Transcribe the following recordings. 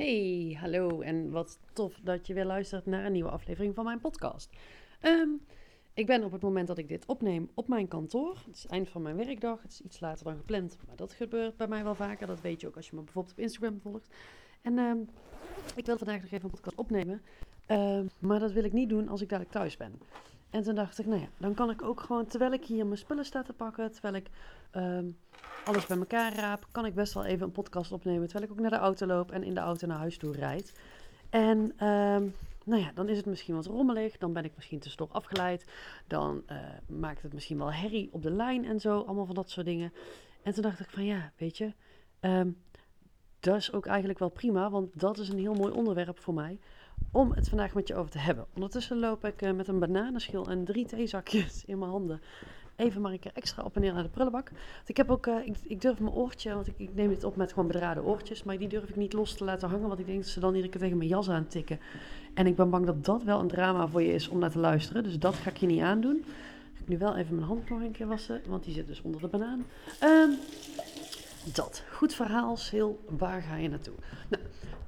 Hey, hallo en wat tof dat je weer luistert naar een nieuwe aflevering van mijn podcast. Ehm, ik ben op het moment dat ik dit opneem op mijn kantoor. Het is het eind van mijn werkdag. Het is iets later dan gepland, maar dat gebeurt bij mij wel vaker. Dat weet je ook als je me bijvoorbeeld op Instagram volgt. En ehm, ik wil vandaag nog even een podcast opnemen. Ehm, maar dat wil ik niet doen als ik dadelijk thuis ben. En toen dacht ik, nou ja, dan kan ik ook gewoon, terwijl ik hier mijn spullen sta te pakken, terwijl ik ehm, alles bij elkaar raap, kan ik best wel even een podcast opnemen. Terwijl ik ook naar de auto loop en in de auto naar huis toe rijd. En ehm, nou ja, dan is het misschien wat rommelig, dan ben ik misschien te stok afgeleid, dan uh, maakt het misschien wel herrie op de lijn en zo, allemaal van dat soort dingen. En toen dacht ik van ja, weet je, um, dat is ook eigenlijk wel prima, want dat is een heel mooi onderwerp voor mij om het vandaag met je over te hebben. Ondertussen loop ik uh, met een bananenschil en drie theezakjes in mijn handen. Even maar een keer extra op en neer naar de prullenbak. Want ik heb ook, uh, ik, durf mijn oortje, want ik, neem dit op met gewoon bedraden oortjes. Maar die durf ik niet los te laten hangen, want ik denk dat ze dan iedere keer tegen mijn jas aan tikken. En ik ben bang dat dat wel een drama voor je is om naar te luisteren. Dus dat ga ik je niet aandoen. Ga nu wel even mijn hand nog een keer wassen, want die zit dus onder de banaan. Um, dat. Goed verhaal, heel waar ga je naartoe? Nou,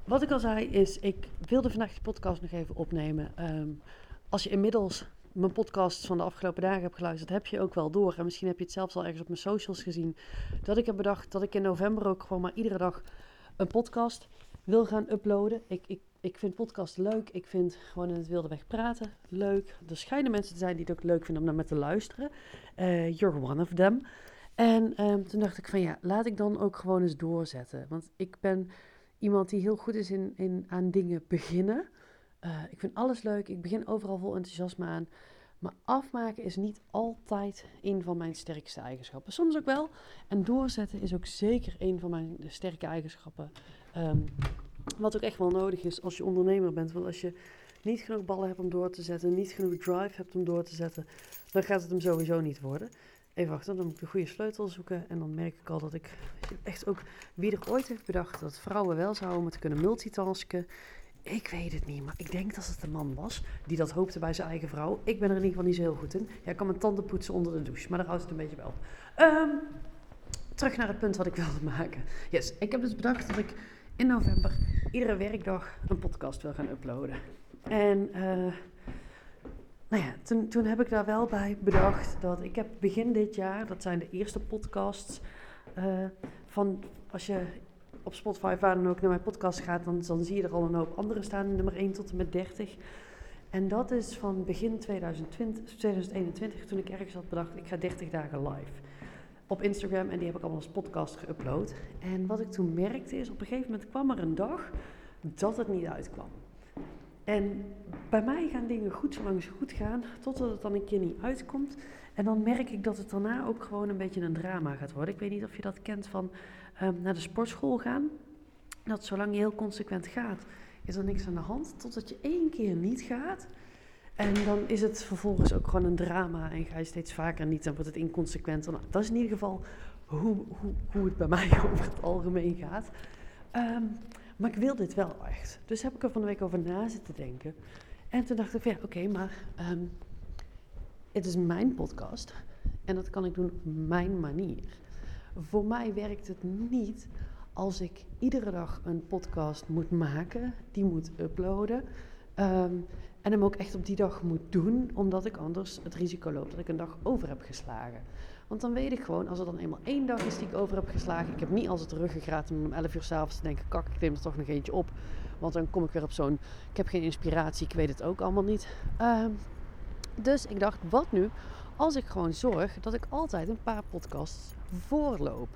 wat ik al zei is, ik wilde vandaag de podcast nog even opnemen. Um, als je inmiddels mijn podcast van de afgelopen dagen hebt geluisterd, heb je ook wel door. En misschien heb je het zelfs al ergens op mijn socials gezien. Dat ik heb bedacht dat ik in november ook gewoon maar iedere dag een podcast wil gaan uploaden. Ik, ik, ik vind podcast leuk. Ik vind gewoon in het wilde weg praten leuk. Er schijnen mensen te zijn die het ook leuk vinden om naar me te luisteren. Uh, you're one of them. En um, toen dacht ik van ja, laat ik dan ook gewoon eens doorzetten. Want ik ben iemand die heel goed is in, in aan dingen beginnen. Uh, ik vind alles leuk. Ik begin overal vol enthousiasme aan. Maar afmaken is niet altijd een van mijn sterkste eigenschappen. Soms ook wel. En doorzetten is ook zeker een van mijn sterke eigenschappen. Um, wat ook echt wel nodig is als je ondernemer bent. Want als je niet genoeg ballen hebt om door te zetten, niet genoeg drive hebt om door te zetten, dan gaat het hem sowieso niet worden. Even wachten, dan moet ik de goede sleutel zoeken. En dan merk ik al dat ik echt ook... Wie er ooit heeft bedacht dat vrouwen wel zouden moeten kunnen multitasken... Ik weet het niet, maar ik denk dat het een man was die dat hoopte bij zijn eigen vrouw. Ik ben er in ieder geval niet zo heel goed in. Ja, ik kan mijn tanden poetsen onder de douche, maar daar houdt het een beetje wel. Um, terug naar het punt wat ik wilde maken. Yes, ik heb dus bedacht dat ik in november iedere werkdag een podcast wil gaan uploaden. En uh, nou ja, toen, toen heb ik daar wel bij bedacht dat ik heb begin dit jaar, dat zijn de eerste podcasts uh, van als je op Spotify waar dan ook naar mijn podcast gaat, dan, dan zie je er al een hoop andere staan, nummer 1 tot en met 30. En dat is van begin 2020, 2021, toen ik ergens had bedacht, ik ga 30 dagen live op Instagram en die heb ik allemaal als podcast geüpload. En wat ik toen merkte is, op een gegeven moment kwam er een dag dat het niet uitkwam. En bij mij gaan dingen goed zolang ze goed gaan, totdat het dan een keer niet uitkomt. En dan merk ik dat het daarna ook gewoon een beetje een drama gaat worden. Ik weet niet of je dat kent van um, naar de sportschool gaan. Dat zolang je heel consequent gaat, is er niks aan de hand. Totdat je één keer niet gaat. En dan is het vervolgens ook gewoon een drama. En ga je steeds vaker niet, dan wordt het inconsequent. Nou, dat is in ieder geval hoe, hoe, hoe het bij mij over het algemeen gaat. Um, maar ik wil dit wel echt. Dus heb ik er van de week over na zitten denken. En toen dacht ik, ja, oké, maar um, het is mijn podcast. En dat kan ik doen op mijn manier. Voor mij werkt het niet als ik iedere dag een podcast moet maken, die moet uploaden. Um, en hem ook echt op die dag moet doen, omdat ik anders het risico loop dat ik een dag over heb geslagen. Want dan weet ik gewoon, als er dan eenmaal één dag is die ik over heb geslagen. Ik heb niet als het ruggengraat om om 11 uur s'avonds te denken: kak, ik neem er toch nog eentje op. Want dan kom ik weer op zo'n. Ik heb geen inspiratie, ik weet het ook allemaal niet. Uh, dus ik dacht: wat nu als ik gewoon zorg dat ik altijd een paar podcasts voorloop?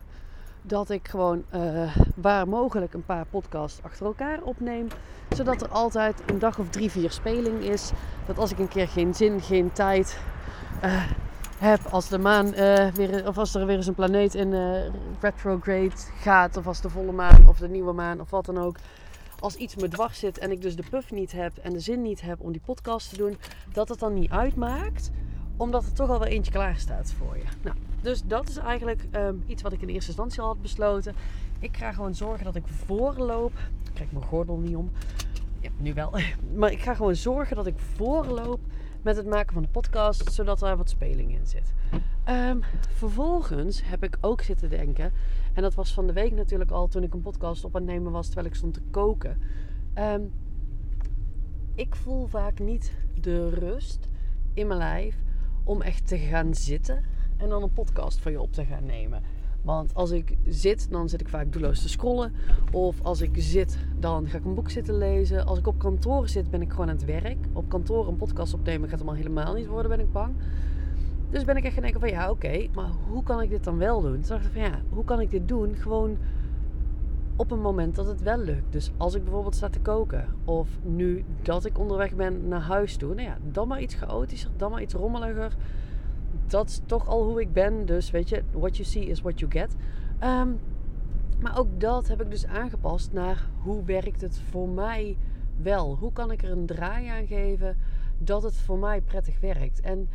Dat ik gewoon uh, waar mogelijk een paar podcasts achter elkaar opneem. Zodat er altijd een dag of drie, vier speling is. Dat als ik een keer geen zin, geen tijd. Uh, heb als de maan uh, weer, of als er weer eens een planeet in uh, retrograde gaat, of als de volle maan of de nieuwe maan of wat dan ook. Als iets me dwars zit en ik dus de puff niet heb en de zin niet heb om die podcast te doen, dat het dan niet uitmaakt, omdat er toch al wel eentje klaar staat voor je. Nou, dus dat is eigenlijk um, iets wat ik in eerste instantie al had besloten. Ik ga gewoon zorgen dat ik voorloop. Ik krijg mijn gordel niet om. Ja, nu wel. Maar ik ga gewoon zorgen dat ik voorloop met het maken van de podcast, zodat er wat speling in zit. Ehm, vervolgens heb ik ook zitten denken, en dat was van de week natuurlijk al toen ik een podcast op aan het nemen was terwijl ik stond te koken. Ehm, ik voel vaak niet de rust in mijn lijf om echt te gaan zitten en dan een podcast voor je op te gaan nemen. Want als ik zit, dan zit ik vaak doelloos te scrollen. Of als ik zit, dan ga ik een boek zitten lezen. Als ik op kantoor zit, ben ik gewoon aan het werk. Op kantoor een podcast opnemen gaat allemaal helemaal niet worden, ben ik bang. Dus ben ik echt gaan denken van ja, oké, maar hoe kan ik dit dan wel doen? Toen dacht ik van ja, hoe kan ik dit doen? Gewoon op een moment dat het wel lukt. Dus als ik bijvoorbeeld sta te koken. Of nu dat ik onderweg ben naar huis toe. Nou ja, dan maar iets chaotischer, dan maar iets rommeliger dat is toch al hoe ik ben. Dus weet je, what you see is what you get. Ehm, maar ook dat heb ik dus aangepast naar hoe werkt het voor mij wel? Hoe kan ik er een draai aan geven dat het voor mij prettig werkt? En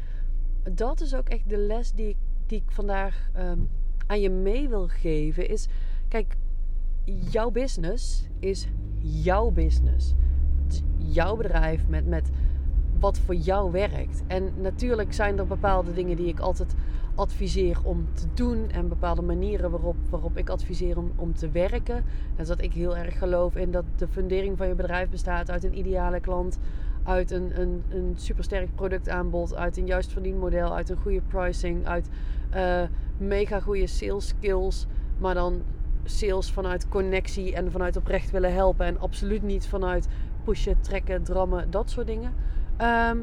dat is ook echt de les die ik, die vandaag ehm, aan je mee wil geven. Is, kijk, jouw business is jouw business. jouw bedrijf met, met wat voor jou werkt. En natuurlijk zijn er bepaalde dingen die ik altijd adviseer om te doen. En bepaalde manieren waarop, waarop ik adviseer om, te werken. En dat ik heel erg geloof in dat de fundering van je bedrijf bestaat uit een ideale klant. Uit een, een, een supersterk productaanbod. Uit een juist verdienmodel. Uit een goede pricing. Uit uh, mega goede sales skills. Maar dan sales vanuit connectie en vanuit oprecht willen helpen. En absoluut niet vanuit pushen, trekken, drammen, dat soort dingen. Ehm,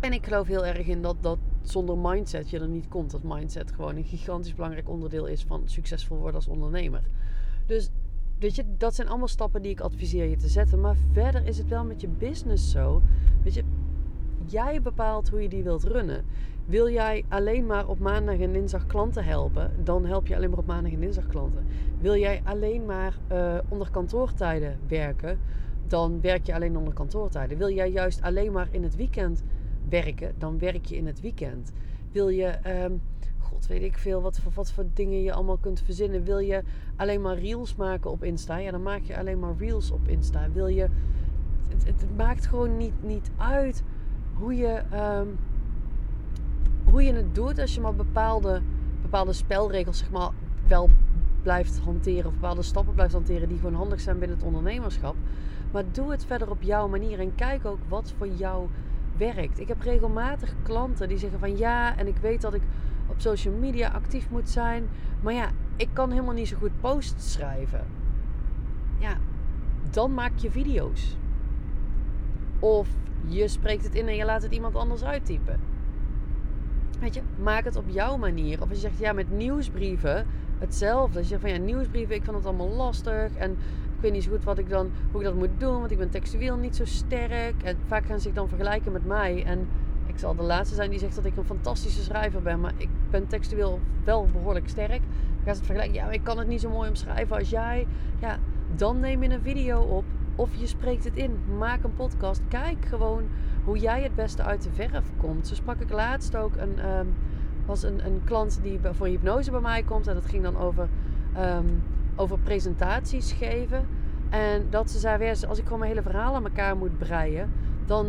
en ik geloof heel erg in dat, dat zonder mindset je er niet komt. Dat mindset gewoon een gigantisch belangrijk onderdeel is van succesvol worden als ondernemer. Dus weet je, dat zijn allemaal stappen die ik adviseer je te zetten. Maar verder is het wel met je business zo. Weet je, jij bepaalt hoe je die wilt runnen. Wil jij alleen maar op maandag en dinsdag klanten helpen, dan help je alleen maar op maandag en dinsdag klanten. Wil jij alleen maar uh, onder kantoortijden werken, dan werk je alleen onder kantoortijden. Wil jij juist alleen maar in het weekend werken, dan werk je in het weekend. Wil je, um, god weet ik veel, wat voor, wat voor dingen je allemaal kunt verzinnen. Wil je alleen maar reels maken op Insta, ja, dan maak je alleen maar reels op Insta. Wil je, het, het maakt gewoon niet, niet uit hoe je, um, hoe je het doet als je maar bepaalde, bepaalde spelregels, zeg maar, wel blijft hanteren. Of bepaalde stappen blijft hanteren die gewoon handig zijn binnen het ondernemerschap. Maar doe het verder op jouw manier en kijk ook wat voor jou werkt. Ik heb regelmatig klanten die zeggen van ja, en ik weet dat ik op social media actief moet zijn. Maar ja, ik kan helemaal niet zo goed posts schrijven. Ja, dan maak je video's. Of je spreekt het in en je laat het iemand anders uittypen. Weet je, maak het op jouw manier. Of als je zegt ja, met nieuwsbrieven hetzelfde. Als je zegt van ja, nieuwsbrieven, ik vind het allemaal lastig. En ik weet niet zo goed wat ik dan, hoe ik dat moet doen, want ik ben textueel niet zo sterk. En vaak gaan ze zich dan vergelijken met mij. En ik zal de laatste zijn die zegt dat ik een fantastische schrijver ben, maar ik ben textueel wel behoorlijk sterk. Dan gaan ze het vergelijken, ja, ik kan het niet zo mooi omschrijven als jij. Ja, dan neem je een video op of je spreekt het in. Maak een podcast. Kijk gewoon hoe jij het beste uit de verf komt. Zo sprak ik laatst ook een, um, was een, een klant die voor hypnose bij mij komt. En dat ging dan over um, over presentaties geven. En dat ze zei, als ik gewoon mijn hele verhaal aan elkaar moet breien, dan,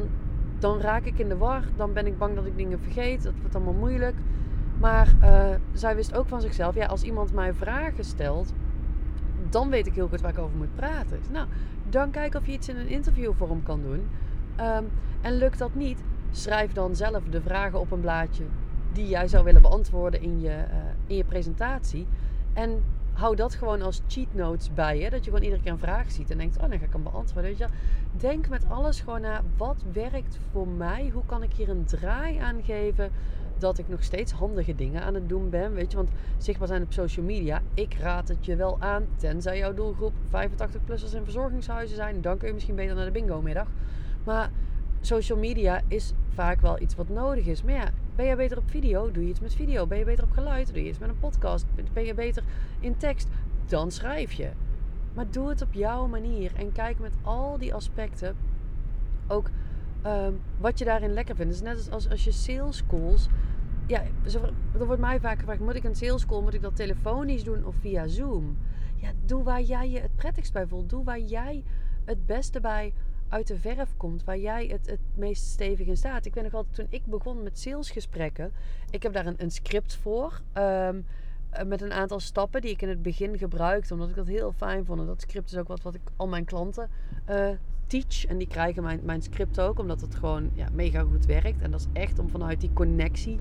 dan raak ik in de war. Dan ben ik bang dat ik dingen vergeet. Dat wordt allemaal moeilijk. Maar uh, zij wist ook van zichzelf, ja, als iemand mij vragen stelt, dan weet ik heel goed waar ik over moet praten. nou, dan kijk of je iets in een interviewvorm kan doen. Um, en lukt dat niet, schrijf dan zelf de vragen op een blaadje die jij zou willen beantwoorden in je, uh, in je presentatie. En hou dat gewoon als cheat notes bij je. Dat je gewoon iedere keer een vraag ziet en denkt, oh, dan ga ik hem beantwoorden. Weet je? Denk met alles gewoon naar, wat werkt voor mij? Hoe kan ik hier een draai aan geven? Dat ik nog steeds handige dingen aan het doen ben. Weet je, want zichtbaar zijn op social media. Ik raad het je wel aan. Tenzij jouw doelgroep 85-plussers in verzorgingshuizen zijn. Dan kun je misschien beter naar de bingo middag. Maar social media is vaak wel iets wat nodig is. Maar ja, ben je beter op video? Doe je iets met video. Ben je beter op geluid? Doe je iets met een podcast. Ben je beter in tekst? Dan schrijf je. Maar doe het op jouw manier. En kijk met al die aspecten ook um, wat je daarin lekker vindt. Dus net als, als, je sales calls. Ja, er wordt mij vaak gevraagd: moet ik een sales call? Moet ik dat telefonisch doen of via Zoom? Ja, doe waar jij je het prettigst bij voelt. Doe waar jij het beste bij uit de verf komt, waar jij het, het meest stevig in staat. Ik weet nog wel, toen ik begon met salesgesprekken, ik heb daar een, een script voor. ehm, eh, met een aantal stappen die ik in het begin gebruikte, omdat ik dat heel fijn vond. En dat script is ook wat, wat ik al mijn klanten eh, teach. En die krijgen mijn, mijn script ook, omdat het gewoon ja, mega goed werkt. En dat is echt om vanuit die connectie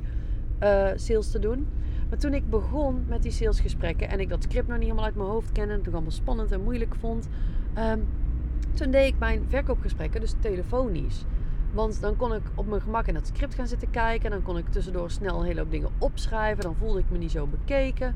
eh, sales te doen. Maar toen ik begon met die salesgesprekken en ik dat script nog niet helemaal uit mijn hoofd kende, en toen allemaal spannend en moeilijk vond, ehm, toen deed ik mijn verkoopgesprekken dus telefonisch. Want dan kon ik op mijn gemak in dat script gaan zitten kijken. Dan kon ik tussendoor snel een hele hoop dingen opschrijven. Dan voelde ik me niet zo bekeken.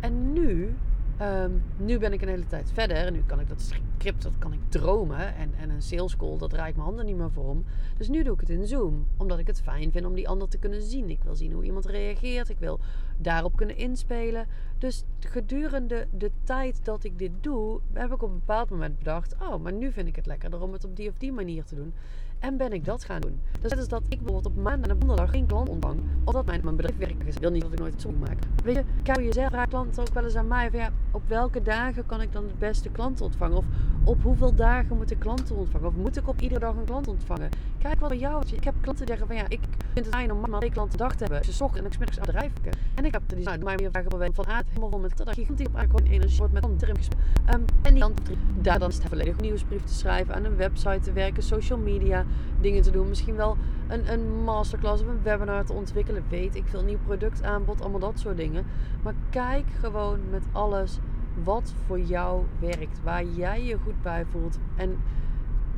En nu, ehm, nu ben ik een hele tijd verder. En nu kan ik dat script, dat kan ik dromen. En, en een sales call, dat draai ik mijn handen niet meer voor om. Dus nu doe ik het in Zoom. Omdat ik het fijn vind om die ander te kunnen zien. Ik wil zien hoe iemand reageert. Ik wil daarop kunnen inspelen. Dus gedurende de tijd dat ik dit doe, heb ik op een bepaald moment bedacht... Oh, maar nu vind ik het lekkerder om het op die of die manier te doen. En ben ik dat gaan doen. Dus net is dat ik bijvoorbeeld op maandag en donderdag geen klant ontvang. Of dat mijn, mijn bedrijf werk is. Ik wil niet dat ik nooit het zo maak. Weet je, kijk jezelf vraagt klanten ook wel eens aan mij. Van ja, op welke dagen kan ik dan het beste klanten ontvangen? Of op hoeveel dagen moet ik klanten ontvangen? Of moet ik op iedere dag een klant ontvangen? Kijk wat bij jou is. Ik heb klanten die zeggen van ja, ik vind het fijn om maar twee klanten dag te hebben. Ze zocht en ik smiddags aan het. En ik heb die nou, maar meer vragen van A helemaal vol met dat gigantisch op gewoon energie wordt met andere um, En die dan daar dan volledig een nieuwsbrief te schrijven, aan een website te werken, social media dingen te doen. Misschien wel een, een masterclass of een webinar te ontwikkelen. Weet ik veel, nieuw productaanbod, allemaal dat soort dingen. Maar kijk gewoon met alles wat voor jou werkt. Waar jij je goed bij voelt. En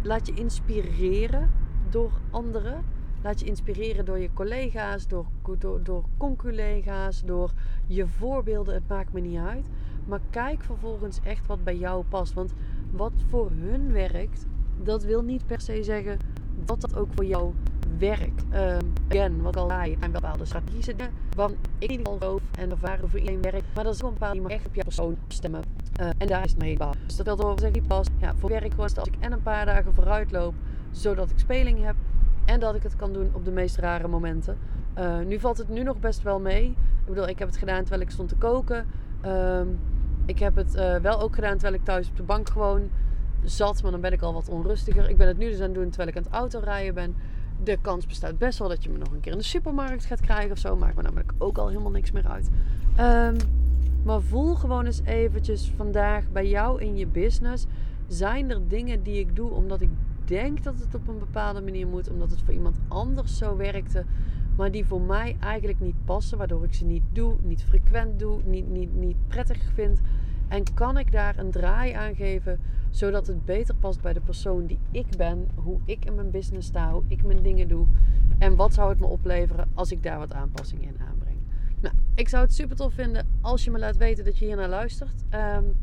laat je inspireren door anderen. Laat je inspireren door je collega's, door, door, door conculega's, door je voorbeelden. Het maakt me niet uit. Maar kijk vervolgens echt wat bij jou past. Want wat voor hun werkt, dat wil niet per se zeggen dat dat ook voor jou werkt. Um, again, wat ik al wel bepaalde strategische dingen waarvan ik niet al geloof en ervaren voor iedereen werkt. Maar dat is gewoon bepaald, die echt op jouw persoon stemmen. Uh, en daar is het mee pas. Dus dat wil toch zeggen, pas. Ja, voor werk gewoon als ik en een paar dagen vooruit loop, zodat ik speling heb. En dat ik het kan doen op de meest rare momenten. Uh, nu valt het nu nog best wel mee. Ik bedoel, ik heb het gedaan terwijl ik stond te koken. Ik heb het uh, wel ook gedaan terwijl ik thuis op de bank gewoon zat, maar dan ben ik al wat onrustiger. Ik ben het nu dus aan het doen terwijl ik aan het autorijden ben. De kans bestaat best wel dat je me nog een keer in de supermarkt gaat krijgen of zo. Maakt me namelijk ook al helemaal niks meer uit. Um, maar voel gewoon eens eventjes vandaag bij jou in je business. Zijn er dingen die ik doe omdat ik denk dat het op een bepaalde manier moet. Omdat het voor iemand anders zo werkte. Maar die voor mij eigenlijk niet passen. Waardoor ik ze niet doe, niet frequent doe, niet, niet, niet prettig vind. En kan ik daar een draai aan geven, zodat het beter past bij de persoon die ik ben, hoe ik in mijn business sta, hoe ik mijn dingen doe. En wat zou het me opleveren als ik daar wat aanpassingen in aanbreng. Nou, ik zou het super tof vinden als je me laat weten dat je hier naar luistert. Um,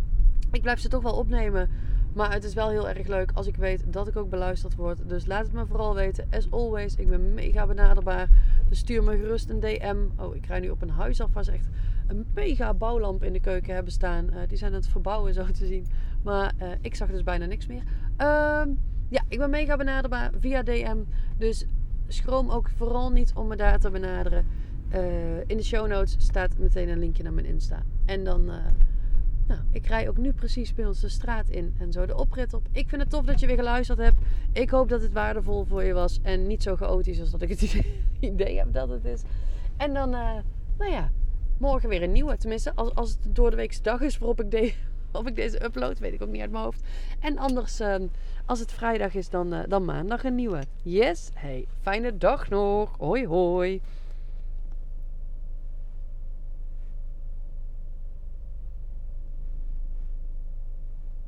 ik blijf ze toch wel opnemen. Maar het is wel heel erg leuk als ik weet dat ik ook beluisterd word. Dus laat het me vooral weten. As always, ik ben mega benaderbaar. Dus stuur me gerust een DM. Oh, ik rij nu op een huis af waar ze echt een mega bouwlamp in de keuken hebben staan. Uh, die zijn aan het verbouwen zo te zien. Maar uh, ik zag dus bijna niks meer. Uh, ja, ik ben mega benaderbaar via DM. Dus schroom ook vooral niet om me daar te benaderen. Uh, in de show notes staat meteen een linkje naar mijn Insta. En dan, nou, ik rij ook nu precies bij ons de straat in en zo de oprit op. Ik vind het tof dat je weer geluisterd hebt. Ik hoop dat het waardevol voor je was en niet zo chaotisch als dat ik het idee heb dat het is. En dan, nou ja, morgen weer een nieuwe. Tenminste, als, als het door de dag is waarop ik, of ik deze upload, weet ik ook niet uit mijn hoofd. En anders, uh, als het vrijdag is, dan, uh, dan maandag een nieuwe. Yes, hey, fijne dag nog. Hoi hoi.